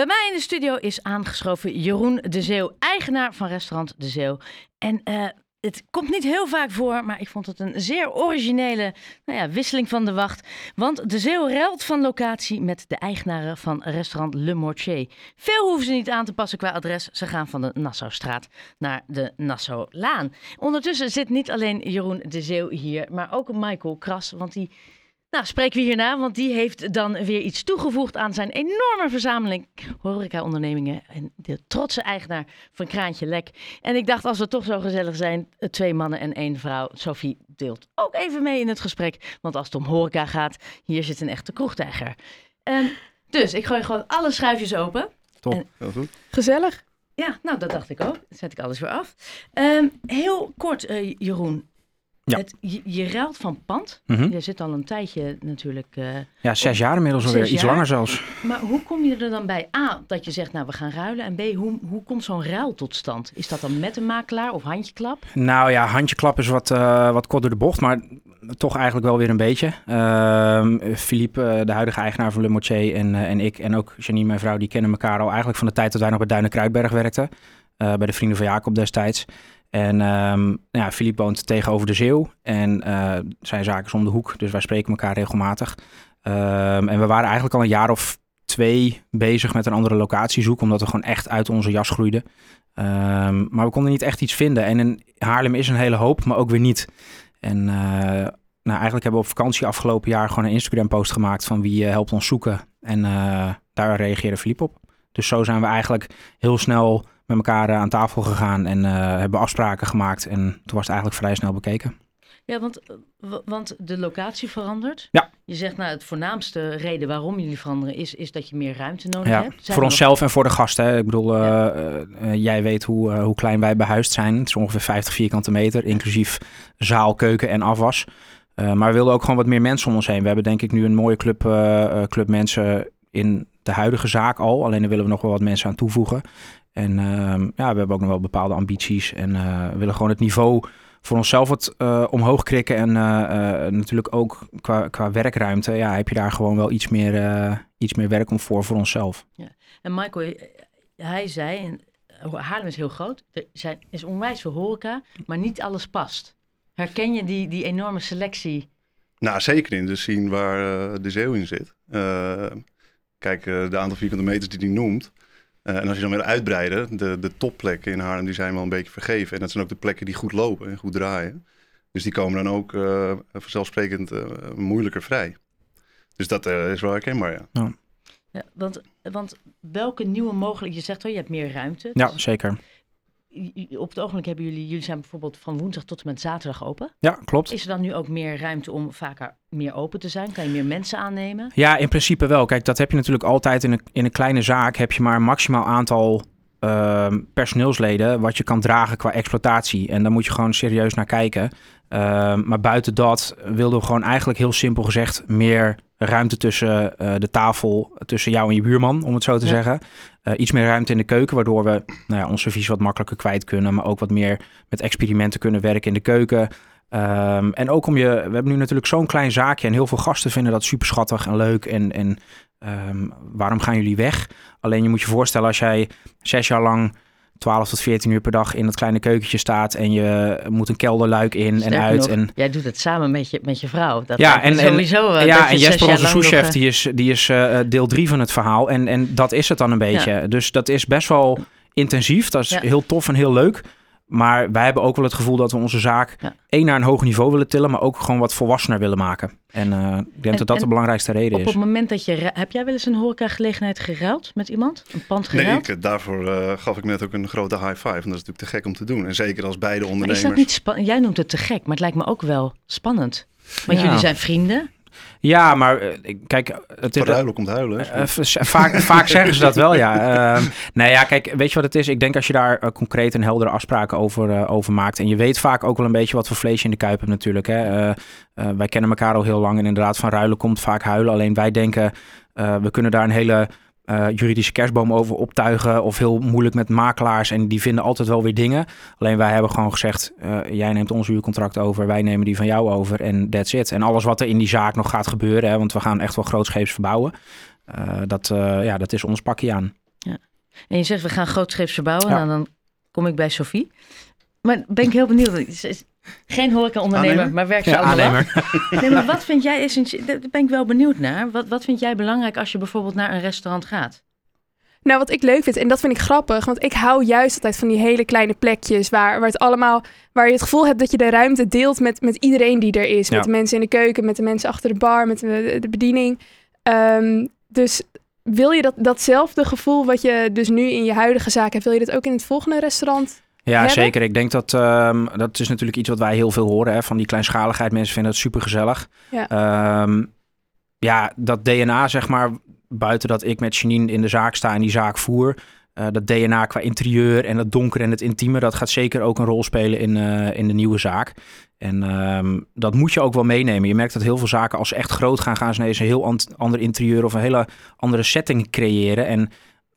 Bij mij in de studio is aangeschoven Jeroen de Zeeuw, eigenaar van restaurant De Zeeuw. En uh, het komt niet heel vaak voor, maar ik vond het een zeer originele nou ja, wisseling van de wacht. Want de Zeeuw ruilt van locatie met de eigenaren van restaurant Le Mortier. Veel hoeven ze niet aan te passen qua adres. Ze gaan van de Nassaustraat naar de Nassaulaan. Ondertussen zit niet alleen Jeroen de Zeeuw hier, maar ook Michael Kras. Want die nou, spreken we hierna, want die heeft dan weer iets toegevoegd aan zijn enorme verzameling horeca-ondernemingen. En de trotse eigenaar van Kraantje Lek. En ik dacht, als we toch zo gezellig zijn, twee mannen en één vrouw. Sophie deelt ook even mee in het gesprek. Want als het om horeca gaat, hier zit een echte kroegtijger. Um, dus ik gooi gewoon alle schuifjes open. Top, en, heel goed. Gezellig. Ja, nou dat dacht ik ook. Dan zet ik alles weer af. Um, heel kort, uh, Jeroen. Ja. Het, je, je ruilt van pand. Mm Je zit al een tijdje natuurlijk. Uh, ja, zes jaar inmiddels alweer. Iets langer zelfs. Maar hoe kom je er dan bij? A, dat je zegt, nou we gaan ruilen. En B, hoe, hoe komt zo'n ruil tot stand? Is dat dan met een makelaar of handjeklap? Nou ja, handjeklap is wat, uh, wat kort door de bocht. Maar toch eigenlijk wel weer een beetje. Uh, Philippe, eh, de huidige eigenaar van Le Mortier en, en ik en ook Janine, mijn vrouw, die kennen elkaar al eigenlijk van de tijd dat wij nog bij Duinen Kruidberg werkten. bij de Vrienden van Jacob destijds. En um, ja, Philippe woont tegenover de Zeeuw en uh, zijn zaken is om de hoek, dus wij spreken elkaar regelmatig. Um, en we waren eigenlijk al een jaar of twee bezig met een andere locatie zoeken, omdat we gewoon echt uit onze jas groeiden. Um, maar we konden niet echt iets vinden. En in Haarlem is een hele hoop, maar ook weer niet. En uh, nou, eigenlijk hebben we op vakantie afgelopen jaar gewoon een Instagram-post gemaakt van wie uh, helpt ons zoeken. En daar reageerde Philippe op. Dus zo zijn we eigenlijk heel snel met elkaar eh, aan tafel gegaan en uh, hebben afspraken gemaakt. En toen was het eigenlijk vrij snel bekeken. Ja, want, want de locatie verandert. Ja. Je zegt, nou, het voornaamste reden waarom jullie veranderen is, is dat je meer ruimte nodig ja, hebt. Zijn voor onszelf en voor de gasten. Ik bedoel, ja. uh, jij weet hoe, hoe klein wij behuisd zijn. Het is ongeveer 50 vierkante meter, inclusief zaal, keuken en afwas. maar we wilden ook gewoon wat meer mensen om ons heen. We hebben denk ik nu een mooie club, club mensen in de huidige zaak al. Alleen daar willen we nog wel wat mensen aan toevoegen. En uh, ja, we hebben ook nog wel bepaalde ambities en uh, willen gewoon het niveau voor onszelf wat uh, omhoog krikken. En uh, natuurlijk ook qua, qua werkruimte, ja, heb je daar gewoon wel iets meer, iets meer werk om voor, voor onszelf. Ja. En Michael, hij zei, en Haarlem is heel groot, er zijn, is onwijs veel horeca, maar niet alles past. Herken je die, die enorme selectie? Nou, zeker in de scene waar de zeeuw in zit. Kijk, de aantal vierkante meters die hij noemt, uh, en als je dan wil uitbreiden, de, de topplekken in Haarlem die zijn wel een beetje vergeven. En dat zijn ook de plekken die goed lopen en goed draaien. Dus die komen dan ook uh, vanzelfsprekend uh, moeilijker vrij. Dus dat is wel herkenbaar, ja. ja. ja want, want welke nieuwe mogelijkheden... Je zegt wel, je hebt meer ruimte. Ja, zeker op het ogenblik hebben jullie, jullie zijn bijvoorbeeld van woensdag tot en met zaterdag open. Ja, klopt. Is er dan nu ook meer ruimte om vaker meer open te zijn? Kan je meer mensen aannemen? Ja, in principe wel. Kijk, dat heb je natuurlijk altijd in een, in een kleine zaak. Heb je maar een maximaal aantal uh, personeelsleden wat je kan dragen qua exploitatie. En daar moet je gewoon serieus naar kijken. Uh, maar buiten dat wilden we gewoon eigenlijk heel simpel gezegd meer ruimte tussen uh, de tafel, tussen jou en je buurman, om het zo te ja. zeggen. Uh, iets meer ruimte in de keuken, waardoor we nou ja, ons servies wat makkelijker kwijt kunnen, maar ook wat meer met experimenten kunnen werken in de keuken. Um, en ook om je, we hebben nu natuurlijk zo'n klein zaakje en heel veel gasten vinden dat super schattig en leuk. En, en um, waarom gaan jullie weg? Alleen je moet je voorstellen als jij zes jaar lang 12 tot 14 uur per dag in dat kleine keukentje staat en je moet een kelderluik in en uit. Nog, en... Jij doet het samen met je, met je vrouw. Dat ja, en, sowieso. En, uh, ja, en Jesper, onze souschef, die is, die is uh, deel 3 van het verhaal. En, en dat is het dan een beetje. Ja. Dus dat is best wel intensief. Dat is ja. heel tof en heel leuk. Maar wij hebben ook wel het gevoel dat we onze zaak ja. één naar een hoger niveau willen tillen, maar ook gewoon wat volwassener willen maken. En uh, ik denk en, dat dat de belangrijkste reden op is. Op het moment dat je. Heb jij wel eens een horecagelegenheid geruild met iemand? Een pand geruild? Nee, ik, daarvoor uh, gaf ik net ook een grote high five. En dat is natuurlijk te gek om te doen. En zeker als beide ondernemers. Maar is dat niet spannend? Jij noemt het te gek, maar het lijkt me ook wel spannend. Want ja. jullie zijn vrienden. Ja, maar uh, kijk... Het is huilen komt huilen. Uh, vaak, vaak zeggen ze dat wel, ja. Uh, nee, ja, kijk, weet je wat het is? Ik denk als je daar concreet en heldere afspraken over, over maakt... en je weet vaak ook wel een beetje wat voor vlees je in de kuip hebt natuurlijk. Hè? wij kennen elkaar al heel lang en inderdaad van ruilen komt vaak huilen. Alleen wij denken, we kunnen daar een hele... Uh, juridische kerstboom over optuigen of heel moeilijk met makelaars en die vinden altijd wel weer dingen. Alleen wij hebben gewoon gezegd, uh, jij neemt ons huurcontract over, wij nemen die van jou over en that's it. En alles wat er in die zaak nog gaat gebeuren, hè, want we gaan echt wel grootscheeps verbouwen, uh, dat, ja, dat is ons pakje aan. En je zegt, we gaan grootscheeps verbouwen. Ja. Nou, dan kom ik bij Sophie. Maar ben ik heel benieuwd. Geen horeca-ondernemer, Aannemer? maar werkt ze Ja. Nee, maar wat vind jij essentieel? Daar ben ik wel benieuwd naar. Wat, wat vind jij belangrijk als je bijvoorbeeld naar een restaurant gaat? Nou, wat ik leuk vind, en dat vind ik grappig, want ik hou juist altijd van die hele kleine plekjes waar, waar het allemaal, waar je het gevoel hebt dat je de ruimte deelt met, met iedereen die er is. Ja. Met de mensen in de keuken, met de mensen achter de bar, met de, de bediening. Ehm, dus wil je dat, datzelfde gevoel wat je dus nu in je huidige zaak hebt, wil je dat ook in het volgende restaurant? Ja, hebben? zeker. Ik denk dat ehm, dat is natuurlijk iets wat wij heel veel horen. Hè, van die kleinschaligheid. Mensen vinden het super gezellig. Ja. Ja. ja, dat DNA, zeg maar, buiten dat ik met Janine in de zaak sta en die zaak voer. eh, dat DNA qua interieur en het donker en het intieme, dat gaat zeker ook een rol spelen in, eh, in de nieuwe zaak. En ehm, dat moet je ook wel meenemen. Je merkt dat heel veel zaken, als ze echt groot gaan, gaan ze ineens een heel ander interieur of een hele andere setting creëren. En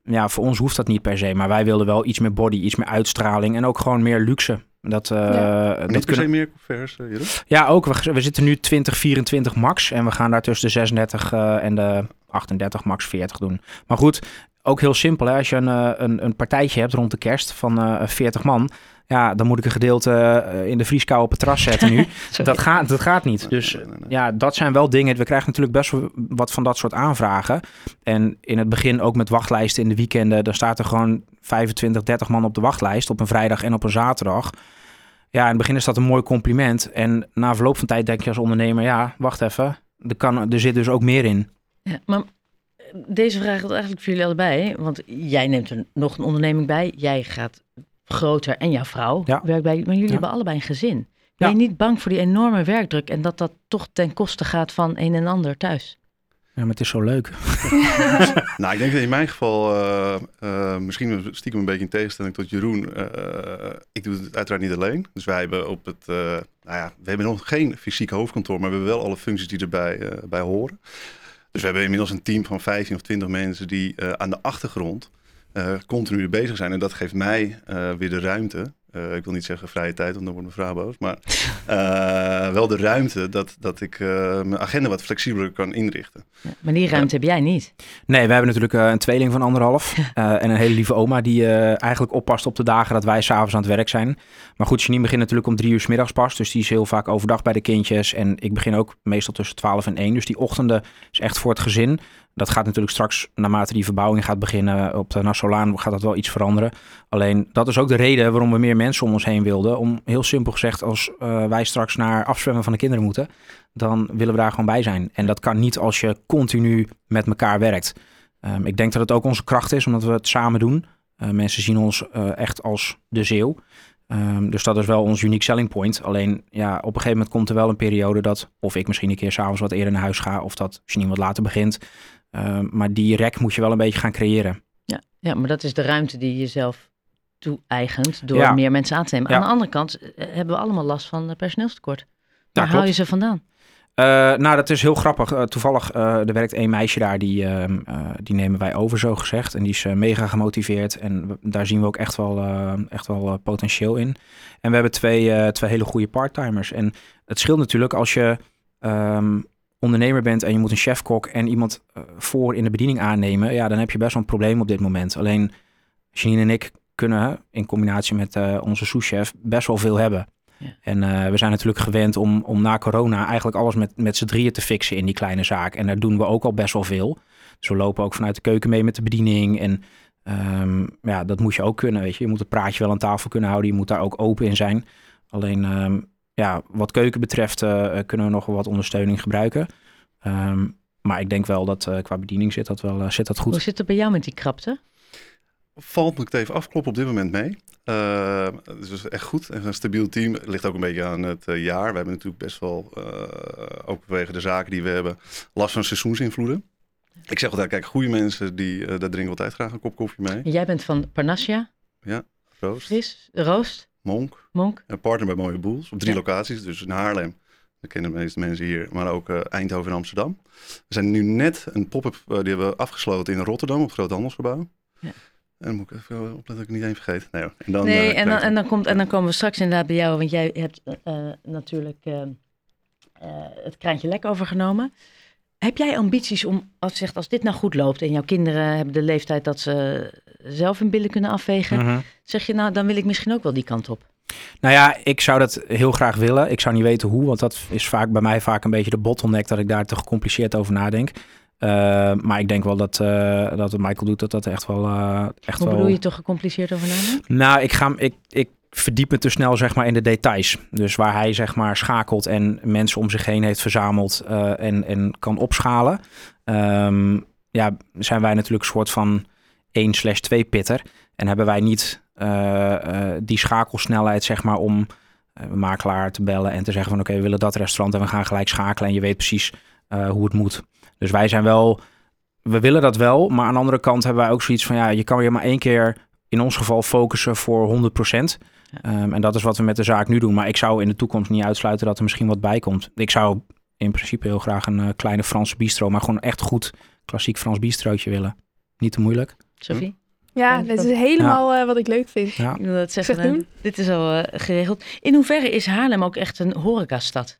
ja, voor ons hoeft dat niet per se. Maar wij wilden wel iets meer body, iets meer uitstraling en ook gewoon meer luxe. Dat, eh, Ja. dat Niet per kunnen... se meer vers, eh? Ja, ook. We, we zitten nu 2024 max. En we gaan daar tussen de 36 eh, en de 38 max 40 doen. Maar goed, ook heel simpel. Hè? Als je een, eh, een, een partijtje hebt rond de kerst van eh 40 man. Ja, dan moet ik een gedeelte eh, in de vrieskou op het terras zetten nu. dat, gaat, dat gaat niet. Dus Nee, nee, nee. ja, dat zijn wel dingen. We krijgen natuurlijk best wel wat van dat soort aanvragen. En in het begin ook met wachtlijsten in de weekenden. Dan staat er gewoon 25, 30 man op de wachtlijst op een vrijdag en op een zaterdag. Ja, in het begin is dat een mooi compliment. En na verloop van tijd denk je als ondernemer, ja, wacht even. Er, kan, er zit dus ook meer in. Ja, maar deze vraag geldt eigenlijk voor jullie allebei. Want jij neemt er nog een onderneming bij. Jij gaat groter en jouw vrouw Ja. werkt bij. Maar jullie Ja. hebben allebei een gezin. Ben Ja. je niet bang voor die enorme werkdruk en dat dat toch ten koste gaat van een en ander thuis? Ja, maar het is zo leuk. Nou, ik denk dat in mijn geval, eh, eh, misschien stiekem een beetje in tegenstelling tot Jeroen, eh, ik doe het uiteraard niet alleen. Dus wij hebben op het, eh, nou ja, we hebben nog geen fysiek hoofdkantoor, maar we hebben wel alle functies die erbij eh, bij horen. Dus we hebben inmiddels een team van 15 of 20 mensen die eh, aan de achtergrond eh, continu bezig zijn. En dat geeft mij eh, weer de ruimte. eh, ik wil niet zeggen vrije tijd, want dan wordt mijn vrouw boos. Maar eh, wel de ruimte dat, dat ik eh, mijn agenda wat flexibeler kan inrichten. Ja, maar die ruimte heb jij niet. Nee, we hebben natuurlijk eh, een tweeling van anderhalf. eh, en een hele lieve oma die eh, eigenlijk oppast op de dagen dat wij s'avonds aan het werk zijn. Maar goed, Janine begint natuurlijk om drie uur 's middags pas. Dus die is heel vaak overdag bij de kindjes. En ik begin ook meestal tussen 12 en 1. Dus die ochtenden is echt voor het gezin. Dat gaat natuurlijk straks, naarmate die verbouwing gaat beginnen op de Nassolaan, gaat dat wel iets veranderen. Alleen dat is ook de reden waarom we meer mensen om ons heen wilden. Om heel simpel gezegd, als eh, wij straks naar afzwemmen van de kinderen moeten, dan willen we daar gewoon bij zijn. En dat kan niet als je continu met elkaar werkt. Ehm, ik denk dat het ook onze kracht is, omdat we het samen doen. Eh, mensen zien ons eh, echt als de zeeuw. Ehm, dus dat is wel ons unique selling point. Alleen ja, op een gegeven moment komt er wel een periode dat... of ik misschien een keer s'avonds wat eerder naar huis ga... of dat Janine wat later begint. Ehm, maar die rek moet je wel een beetje gaan creëren. Ja, ja, maar dat is de ruimte die je jezelf toe-eigent door Ja. meer mensen aan te nemen. Ja. Aan de andere kant eh, hebben we allemaal last van eh, personeelstekort. Waar haal je ze vandaan? Eh, nou, dat is heel grappig. Toevallig, er werkt één meisje daar, die, ehm, eh, die nemen wij over, zo gezegd. En die is mega gemotiveerd. En we- daar zien we ook echt wel, echt wel potentieel in. En we hebben twee, twee hele goede parttimers. En het scheelt natuurlijk als je ehm, ondernemer bent en je moet een chefkok en iemand eh, voor in de bediening aannemen. Ja, dan heb je best wel een probleem op dit moment. Alleen Janine en ik kunnen in combinatie met eh, onze souschef best wel veel hebben. Ja. En eh, we zijn natuurlijk gewend om, om na corona eigenlijk alles met, met z'n drieën te fixen in die kleine zaak. En daar doen we ook al best wel veel. Dus we lopen ook vanuit de keuken mee met de bediening. En ehm, ja, dat moet je ook kunnen, weet je. Je moet het praatje wel aan tafel kunnen houden. Je moet daar ook open in zijn. Alleen, ehm, ja, wat keuken betreft eh, kunnen we nog wel wat ondersteuning gebruiken. Ehm, maar ik denk wel dat eh, qua bediening zit dat wel eh, zit dat goed. Hoe zit het bij jou met die krapte? Valt, moet ik het even afkloppen, op dit moment mee. Eh, dus echt goed. En een stabiel team. Het ligt ook een beetje aan het eh, jaar. We hebben natuurlijk best wel, eh, ook vanwege de zaken die we hebben, last van seizoensinvloeden. Ik zeg altijd, kijk, goede mensen, die, eh, daar drinken we altijd graag een kop koffie mee. Jij bent van Parnassia, Roost, Fris, Roost, Monk, Monk. een partner bij Mooie Boels. Op drie Ja. locaties, dus in Haarlem. Dat kennen de meeste mensen hier, maar ook eh, Eindhoven en Amsterdam. We zijn nu net een pop-up, eh, die hebben we afgesloten in Rotterdam op het Groot Handelsgebouw. Ja. En dan moet ik even opletten dat ik niet één vergeet. Nee, hoor. en dan, nee, eh, en, dan, en, dan komt, en dan komen we straks inderdaad bij jou, want jij hebt natuurlijk het kraantje lek overgenomen. Heb jij ambities om, als, zegt, als dit nou goed loopt en jouw kinderen hebben de leeftijd dat ze zelf hun billen kunnen afwegen, Mhm. zeg je nou, dan wil ik misschien ook wel die kant op. Nou ja, ik zou dat heel graag willen. Ik zou niet weten hoe, want dat is vaak bij mij vaak een beetje de bottleneck dat ik daar te gecompliceerd over nadenk. Eh, maar ik denk wel dat, eh, dat wat Michael doet, dat dat echt wel... eh, echt Hoe wel... bedoel je toch gecompliceerd over nadenken? Nou, ik, ga, ik, ik verdiep me te snel zeg maar, in de details. Dus waar hij zeg maar, schakelt en mensen om zich heen heeft verzameld eh, en, en kan opschalen. Ehm, ja, zijn wij natuurlijk een soort van 1 slash 2 pitter. En hebben wij niet eh, eh, die schakelsnelheid zeg maar, om makelaar te bellen en te zeggen van oké, we willen dat restaurant en we gaan gelijk schakelen en je weet precies hoe het moet. Dus wij zijn wel, we willen dat wel, maar aan de andere kant hebben wij ook zoiets van ja, je kan weer maar één keer in ons geval focussen voor 100%. Ehm, en dat is wat we met de zaak nu doen. Maar ik zou in de toekomst niet uitsluiten dat er misschien wat bij komt. Ik zou in principe heel graag een eh, kleine Franse bistro, maar gewoon echt goed klassiek Frans bistrootje willen. Niet te moeilijk. Sophie? Ja, Ja, dat dat- is helemaal eh, wat ik leuk vind. Ja. Ik wil dat zeggen. Zeg doen. Dit is al eh, geregeld. In hoeverre is Haarlem ook echt een horecastad?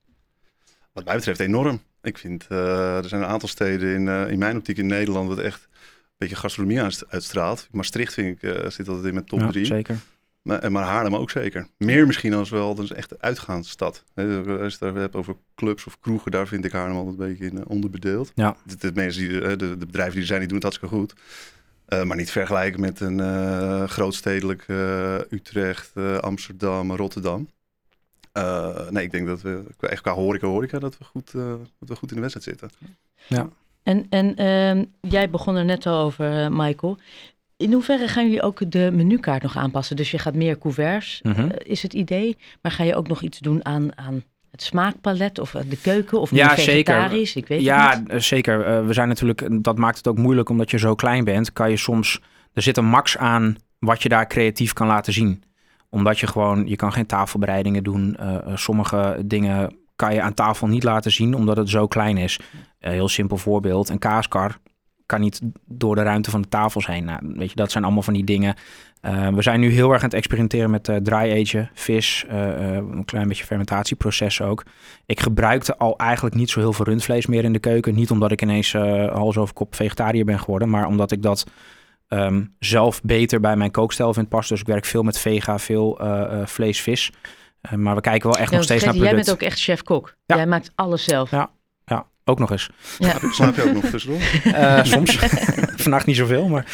Wat mij betreft enorm. Ik vind, eh, er zijn een aantal steden in, eh, in mijn optiek in Nederland wat echt een beetje gastronomie uit- uitstraalt. Maastricht vind ik, eh, zit altijd in mijn top Ja, drie. zeker. Maar, en maar Haarlem ook zeker. Meer misschien als wel, dat is echt een uitgaansstad. Hè, Als je het hebt over clubs of kroegen, daar vind ik Haarlem altijd een beetje in eh, onderbedeeld. Ja. De, de mensen die, eh, de, de bedrijven die er zijn, die doen het hartstikke goed. Eh, maar niet vergelijken met een eh, grootstedelijk eh, Utrecht, eh, Amsterdam, Rotterdam. Eh, nee, ik denk dat we qua- echt qua horeca, horeca dat we goed, eh, dat we goed in de wedstrijd zitten. En, en ehm, jij begon er net al over, eh, Michael. In hoeverre gaan jullie ook de menukaart nog aanpassen? Dus je gaat meer couverts, Mhm. eh, is het idee. Maar ga je ook nog iets doen aan, aan het smaakpalet of de keuken? Of Ja, zeker. vegetarisch? Ik weet het Ja, niet. eh, zeker. Eh, we zijn natuurlijk, dat maakt het ook moeilijk omdat je zo klein bent. Kan je soms, er zit een max aan wat je daar creatief kan laten zien. Omdat je gewoon, je kan geen tafelbereidingen doen. Eh, eh, sommige dingen kan je aan tafel niet laten zien omdat het zo klein is. Een heel simpel voorbeeld, een kaaskar kan niet door de ruimte van de tafels heen. Nou, weet je, dat zijn allemaal van die dingen. Eh, we zijn nu heel erg aan het experimenteren met eh dry agen, vis, eh, eh, een klein beetje fermentatieproces ook. Ik gebruikte al eigenlijk niet zo heel veel rundvlees meer in de keuken. Niet omdat ik ineens eh hals over kop vegetariër ben geworden, maar omdat ik dat ehm, zelf beter bij mijn kookstijl vind passen. Dus ik werk veel met vega, veel eh, eh, vlees, vis. Eh, maar we kijken wel echt Ja, nog steeds naar vergeet, jij producten. bent ook echt chef-kok. Ja. Jij maakt alles zelf. Ja. Ook nog eens. Ja. Slaap je ook nog tussendoor? Eh, soms. Vannacht niet zoveel, maar...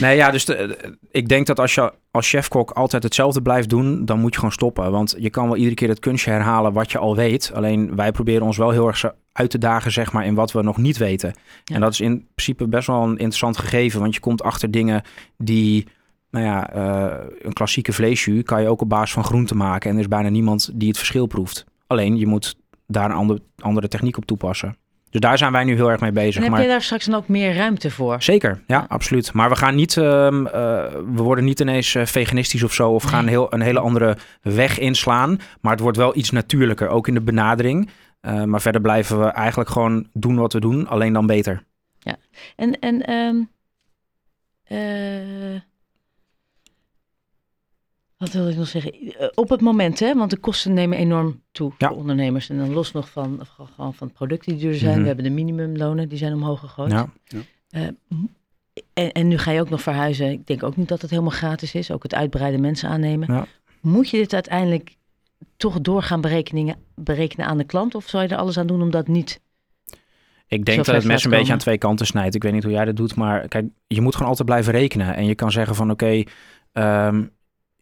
Nee, ja, dus de- de- ik denk dat als je als chefkok altijd hetzelfde blijft doen, dan moet je gewoon stoppen. Want je kan wel iedere keer het kunstje herhalen wat je al weet. Alleen wij proberen ons wel heel erg uit te dagen, zeg maar, in wat we nog niet weten. Ja. En dat is in principe best wel een interessant gegeven, want je komt achter dingen die... Nou ja, eh, een klassieke vleesjus kan je ook op basis van groenten maken. En er is bijna niemand die het verschil proeft. Alleen, je moet daar een ander, andere techniek op toepassen. Dus daar zijn wij nu heel erg mee bezig. En heb maar... je daar straks dan ook meer ruimte voor? Zeker, ja, Ja. absoluut. Maar we gaan niet, ehm, eh, we worden niet ineens eh, veganistisch of zo, of gaan heel, een hele andere weg inslaan. Maar het wordt wel iets natuurlijker, ook in de benadering. Eh, maar verder blijven we eigenlijk gewoon doen wat we doen, alleen dan beter. En, en ehm, eh, wat wil ik nog zeggen? Eh, Op het moment, hè, want de kosten nemen enorm toe Ja. voor ondernemers. En dan los nog van, van- gewoon van producten die er zijn. Mhm. We hebben de minimumlonen, die zijn omhoog gegooid. Ja. Eh, m- en, en nu ga je ook nog verhuizen. Ik denk ook niet dat het helemaal gratis is. Ook het uitbreiden mensen aannemen. Ja. Moet je dit uiteindelijk toch doorgaan berekenen, berekenen aan de klant? Of zou je er alles aan doen om dat niet? Ik denk dat het mes een beetje aan twee kanten snijdt. Ik weet niet hoe jij dat doet, maar kijk, je moet gewoon altijd blijven rekenen. En je kan zeggen van oké, ehm,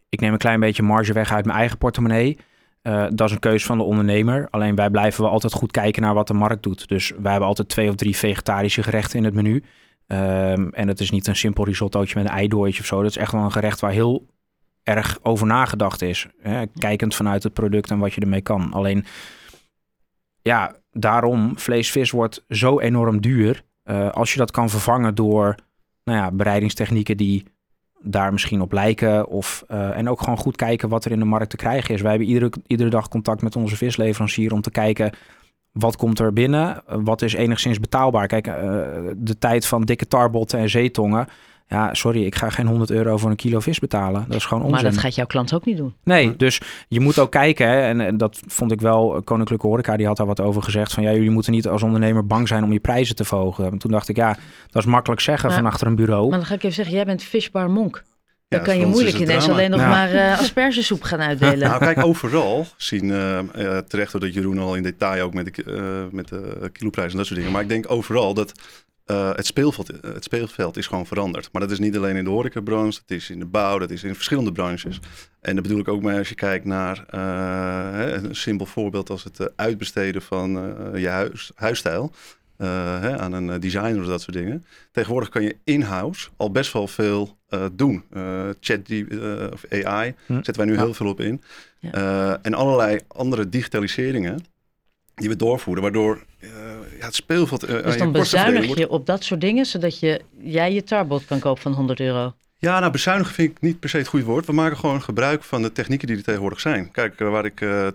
ik neem een klein beetje marge weg uit mijn eigen portemonnee. Eh, dat is een keuze van de ondernemer. Alleen wij blijven wel altijd goed kijken naar wat de markt doet. Dus wij hebben altijd twee of drie vegetarische gerechten in het menu. Ehm, en het is niet een simpel risottootje met een eidooitje of zo. Dat is echt wel een gerecht waar heel erg over nagedacht is. Hè? Kijkend vanuit het product en wat je ermee kan. Alleen, ja, daarom, vlees, vis wordt zo enorm duur. Eh, als je dat kan vervangen door nou ja, bereidingstechnieken die daar misschien op lijken. Of, eh, en ook gewoon goed kijken wat er in de markt te krijgen is. Wij hebben iedere, iedere dag contact met onze visleverancier om te kijken wat komt er binnen, wat is enigszins betaalbaar. Kijk, eh, de tijd van dikke tarbotten en zeetongen, Ja, sorry, ik ga geen 100 euro voor een kilo vis betalen. Dat is gewoon onzin. Maar dat gaat jouw klant ook niet doen. Nee, dus je moet ook kijken, hè, en, en dat vond ik wel, Koninklijke Horeca, die had daar wat over gezegd, van ja, jullie moeten niet als ondernemer bang zijn om je prijzen te verhogen. En toen dacht ik, ja, dat is makkelijk zeggen Maar- van achter een bureau. Maar dan ga ik even zeggen, jij bent Fishbar Monk. Dan Ja, kan je moeilijk ineens alleen nog Ja. maar eh aspergesoep gaan uitdelen. Nou, kijk, overal zien, eh, eh, terecht doordat Jeroen al in detail ook met de, eh, met de kiloprijs en dat soort dingen. Maar ik denk overal dat eh, het, speelveld, eh, het speelveld is gewoon veranderd. Maar dat is niet alleen in de horecabranche, dat is in de bouw, dat is in verschillende branches. En dat bedoel ik ook mee als je kijkt naar eh, hè, een simpel voorbeeld als het uitbesteden van eh, je huis, huisstijl. eh, hè, aan een designer of dat soort dingen. Tegenwoordig kan je in-house al best wel veel eh, doen. Eh chat eh, of AI Hm. zetten wij nu Ja. heel veel op in. Ja. Eh, en allerlei andere digitaliseringen die we doorvoeren, waardoor eh, ja, het speelveld. eh, aan dus je dan bezuinig wordt- je op dat soort dingen, zodat je, jij je tarbot kan kopen van 100 euro. Ja, nou, bezuinigen vind ik niet per se het goede woord. We maken gewoon gebruik van de technieken die er tegenwoordig zijn. Kijk, eh, waar ik. eh,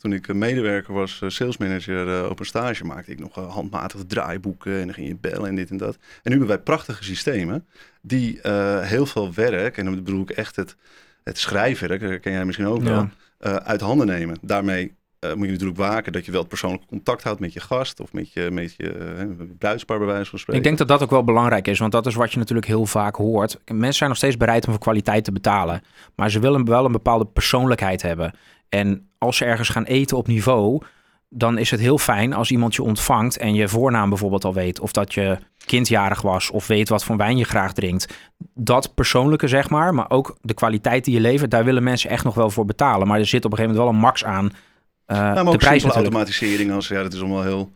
toen ik medewerker was, salesmanager op een stage, maakte ik nog handmatige draaiboeken en dan ging je bellen en dit en dat. En nu hebben wij prachtige systemen die eh, heel veel werk, en dan bedoel ik echt het, het schrijfwerk, dat ken jij misschien ook wel, Ja. eh, uit handen nemen. Daarmee eh, moet je natuurlijk waken dat je wel het persoonlijke contact houdt met je gast of met je, met je eh, bruidspaar bij wijze van spreken. Ik denk dat dat ook wel belangrijk is, want dat is wat je natuurlijk heel vaak hoort. Mensen zijn nog steeds bereid om voor kwaliteit te betalen, maar ze willen wel een bepaalde persoonlijkheid hebben. En als ze ergens gaan eten op niveau, dan is het heel fijn als iemand je ontvangt en je voornaam bijvoorbeeld al weet, of dat je kindjarig was, of weet wat voor wijn je graag drinkt. Dat persoonlijke, zeg maar, maar ook de kwaliteit die je levert, daar willen mensen echt nog wel voor betalen. Maar er zit op een gegeven moment wel een max aan eh Ja, maar de ook prijs natuurlijk. automatisering als, ja, dat is allemaal heel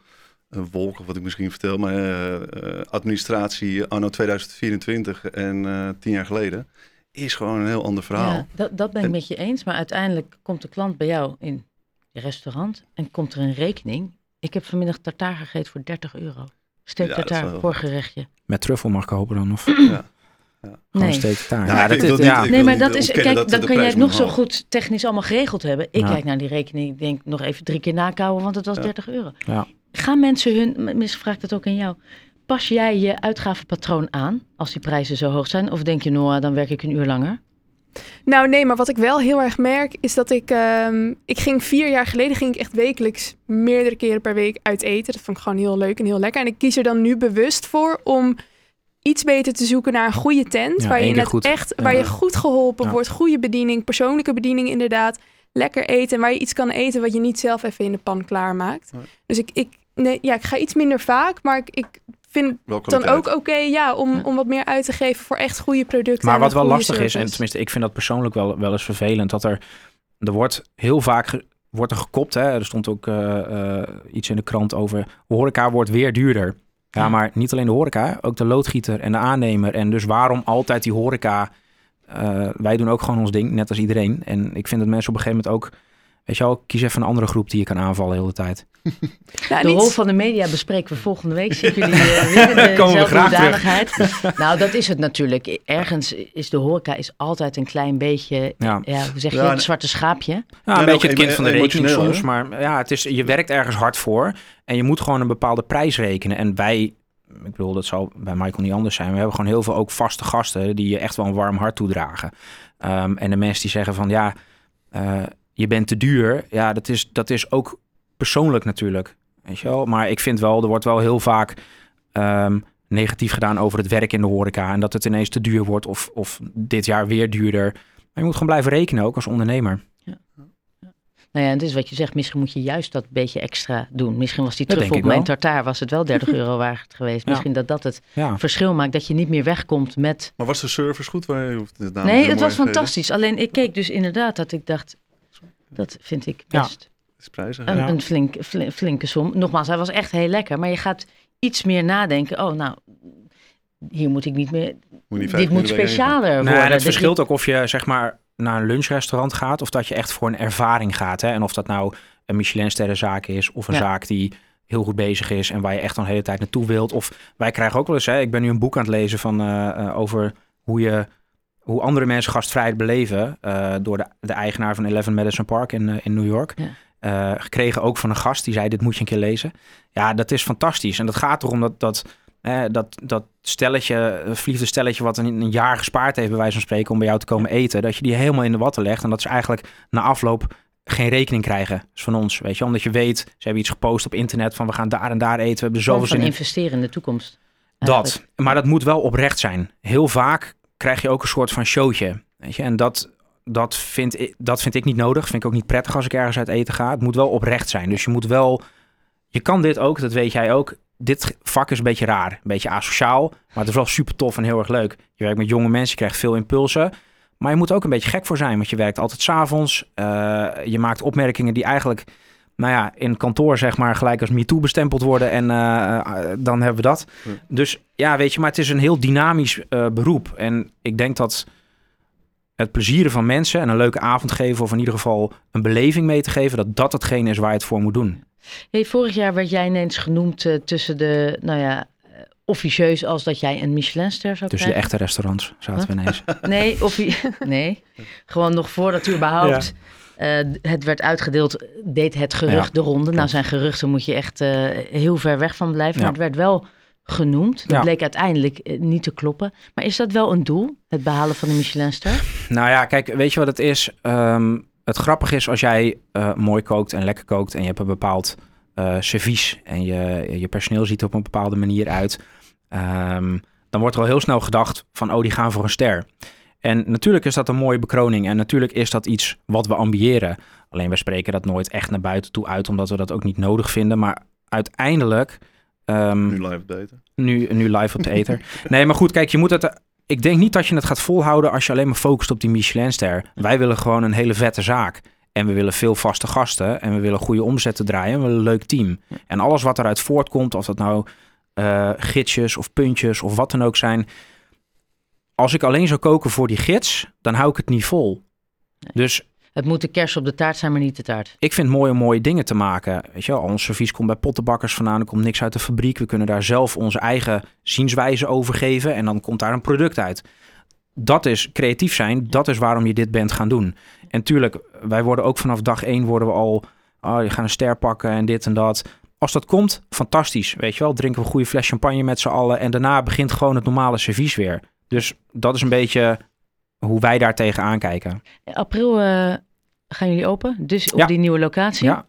uh, wolkig wat ik misschien vertel, maar eh, eh, administratie anno 2024 en eh, tien jaar geleden is gewoon een heel ander verhaal. Ja, dat, dat ben ik En- met je eens. Maar uiteindelijk komt de klant bij jou in je restaurant en komt er een rekening. Ik heb vanmiddag tartaar gegeten voor 30 euro. Steek Ja, tartaar, wel- voorgerechtje. Met truffel mag ik hopen dan, of Ja. Gewoon Nee. steek taart. Nou, Ja, dat is, niet- ja. ik Nee, maar dat is, kijk, dat dan kan jij het nog zo goed technisch allemaal geregeld hebben. Ik Ja. kijk naar die rekening, ik denk nog even drie keer nakouwen, want het was Ja. 30 euro. Ja. Gaan mensen hun, misschien vraag ik dat ook aan jou, pas jij je uitgavenpatroon aan als die prijzen zo hoog zijn? Of denk je, Noah, dan werk ik een uur langer? Nou nee, maar wat ik wel heel erg merk is dat ik... ehm, ik ging vier jaar geleden ging ik echt wekelijks meerdere keren per week uit eten. Dat vond ik gewoon heel leuk en heel lekker. En ik kies er dan nu bewust voor om iets beter te zoeken naar een goede tent. Ja, waar je net goed. echt, Ja. waar je goed geholpen Ja. wordt. Goede bediening, persoonlijke bediening inderdaad. Lekker eten en waar je iets kan eten wat je niet zelf even in de pan klaarmaakt. Dus ik, ik, nee, ja, ik ga iets minder vaak, maar ik, ik vind dan ook oké ja, om, Ja. om wat meer uit te geven voor echt goede producten. Maar wat wel lastig is, en tenminste ik vind dat persoonlijk wel, wel eens vervelend, dat er, er wordt heel vaak ge- wordt er gekopt. Hè? Er stond ook eh, eh, iets in de krant over, horeca wordt weer duurder. Ja, maar niet alleen de horeca, ook de loodgieter en de aannemer. En dus waarom altijd die horeca? Eh, wij doen ook gewoon ons ding, net als iedereen. En ik vind dat mensen op een gegeven moment ook, weet je wel, kies even een andere groep die je kan aanvallen de hele tijd. Nou, De niet- rol van de media bespreken we volgende week. Zie ik jullie weer in Komen we graag terug. Nou, dat is het natuurlijk. Ergens is de horeca is altijd een klein beetje, Ja. ja, hoe zeg je Ja, een zwarte schaapje. Ja, een en beetje ook het kind emo- van de rekening emotioneel, soms. Maar ja, het is, je werkt ergens hard voor. En je moet gewoon een bepaalde prijs rekenen. En wij, ik bedoel, dat zal bij Michael niet anders zijn. We hebben gewoon heel veel ook vaste gasten die je echt wel een warm hart toedragen. Ehm, en de mensen die zeggen van ja, eh, je bent te duur. Ja, dat is, dat is ook persoonlijk natuurlijk. Weet je wel? Maar ik vind wel, er wordt wel heel vaak ehm, negatief gedaan over het werk in de horeca. En dat het ineens te duur wordt of, of dit jaar weer duurder. Maar je moet gewoon blijven rekenen ook als ondernemer. Nou ja, en het is wat je zegt, misschien moet je juist dat beetje extra doen. Misschien was die truffel op mijn tartaar, was het wel 30 euro waard geweest. Ja. Misschien dat dat het Ja. verschil maakt, dat je niet meer wegkomt met... Maar was de service goed? Waar je nee, het was fantastisch. Alleen ik keek dus inderdaad dat ik dacht, dat vind ik best prijzig. een? Ja. een flink, fli- flinke som. Nogmaals, hij was echt heel lekker. Maar je gaat iets meer nadenken. Oh, nou, hier moet ik niet meer... Moet niet Dit moet specialer Nee, worden. en het verschilt ook of je zeg maar naar een lunchrestaurant gaat of dat je echt voor een ervaring gaat. Hè? En of dat nou een Michelinsterrenzaak is of een Ja. zaak die heel goed bezig is en waar je echt dan de hele tijd naartoe wilt. Of wij krijgen ook wel eens, hè, ik ben nu een boek aan het lezen van, eh, eh, over hoe je hoe andere mensen gastvrijheid beleven eh, door de, de eigenaar van Eleven Madison Park in, eh, in New York. Ja. Eh, gekregen ook van een gast die zei, dit moet je een keer lezen. Ja, dat is fantastisch. En dat gaat erom dat, dat dat, dat stelletje, een verliefde stelletje wat een, een jaar gespaard heeft, bij wijze van spreken, om bij jou te komen eten, dat je die helemaal in de watten legt en dat ze eigenlijk na afloop geen rekening krijgen dus van ons, weet je, omdat je weet, ze hebben iets gepost op internet van we gaan daar en daar eten, we hebben zoveel zin in. investeren in de toekomst. Dat, maar dat moet wel oprecht zijn. Heel vaak krijg je ook een soort van showtje, weet je, en dat, dat, vind ik, dat vind ik niet nodig, vind ik ook niet prettig als ik ergens uit eten ga. Het moet wel oprecht zijn, dus je moet wel, je kan dit ook, dat weet jij ook, dit vak is een beetje raar, een beetje asociaal, maar het is wel super tof en heel erg leuk. Je werkt met jonge mensen, je krijgt veel impulsen. Maar je moet ook een beetje gek voor zijn, want je werkt altijd s'avonds. Uh, je maakt opmerkingen die eigenlijk, nou ja, in kantoor zeg maar gelijk als MeToo bestempeld worden. En uh, dan hebben we dat. Ja. Dus ja, weet je, maar het is een heel dynamisch uh, beroep. En ik denk dat het plezieren van mensen en een leuke avond geven... of in ieder geval een beleving mee te geven... dat dat hetgene is waar je het voor moet doen. Hey, vorig jaar werd jij ineens genoemd uh, tussen de, nou ja, officieus als dat jij een Michelinster zou Tussen krijgen. de echte restaurants zaten we ineens. Nee, offi- nee, gewoon nog voordat u überhaupt ja. Uh, het werd uitgedeeld, deed het gerucht ja. de ronde. Nou zijn geruchten moet je echt uh, heel ver weg van blijven. Ja. Maar het werd wel genoemd. Dat Ja. bleek uiteindelijk uh, niet te kloppen. Maar is dat wel een doel, het behalen van de Michelinster? Nou ja, kijk, weet je wat het is? Um, het grappige is als jij uh, mooi kookt en lekker kookt en je hebt een bepaald servies en je, je personeel ziet er op een bepaalde manier uit, um, dan wordt er al heel snel gedacht van, oh, die gaan voor een ster. En natuurlijk is dat een mooie bekroning en natuurlijk is dat iets wat we ambiëren. Alleen we spreken dat nooit echt naar buiten toe uit, omdat we dat ook niet nodig vinden. Maar uiteindelijk... Um, nu live daten. Nu, nu live op de nee, maar goed, kijk, je moet het... Ik denk niet dat je het gaat volhouden als je alleen maar focust op die Michelinster. Wij willen gewoon een hele vette zaak. En we willen veel vaste gasten. En we willen goede omzetten draaien. En we willen een leuk team. En alles wat eruit voortkomt, of dat nou uh, gidsjes of puntjes of wat dan ook zijn. Als ik alleen zou koken voor die gids, dan hou ik het niet vol. Nee. Dus het moet de kers op de taart zijn, maar niet de taart. Ik vind mooie, mooie dingen te maken. Weet je, wel, ons servies komt bij pottenbakkers vandaan. Er komt niks uit de fabriek. We kunnen daar zelf onze eigen zienswijze over geven. En dan komt daar een product uit. Dat is creatief zijn. Dat is waarom je dit bent gaan doen. En tuurlijk, wij worden ook vanaf dag één worden we al... Oh, je gaat een ster pakken en dit en dat. Als dat komt, fantastisch. Weet je wel, drinken we een goede fles champagne met z'n allen. En daarna begint gewoon het normale servies weer. Dus dat is een beetje hoe wij daar tegenaan kijken. April uh, gaan jullie open, dus op ja. die nieuwe locatie. Ja.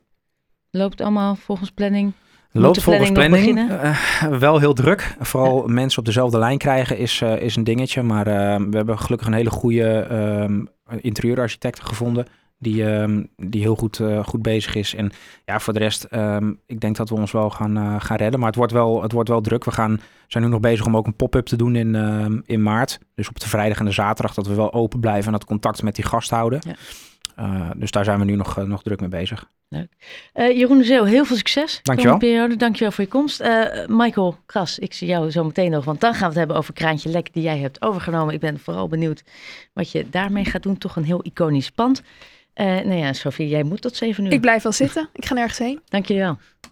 Loopt allemaal volgens planning? Loopt volgens planning. Uh, wel heel druk. Vooral ja. mensen op dezelfde lijn krijgen is, uh, is een dingetje. Maar we hebben gelukkig een hele goede um, interieurarchitect gevonden. Die, um, die heel goed, goed bezig is. En ja, voor de rest, um, ik denk dat we ons wel gaan, gaan redden. Maar het wordt wel, het wordt wel druk. We gaan, zijn nu nog bezig om ook een pop-up te doen in, in maart. Dus op de vrijdag en de zaterdag dat we wel open blijven en dat contact met die gast houden. Ja. Uh, dus daar zijn we nu nog, nog druk mee bezig. Leuk. Jeroen de Zeeuw, heel veel succes. Dankjewel. Periode. Dankjewel voor je komst. Michael Kras, ik zie jou zo meteen nog, want dan gaan we het hebben over Kraantje Lek die jij hebt overgenomen. Ik ben vooral benieuwd wat je daarmee gaat doen. Toch een heel iconisch pand. Nou ja, Sofie, jij moet tot zeven uur. Ik blijf wel zitten. Ik ga nergens heen. Dankjewel.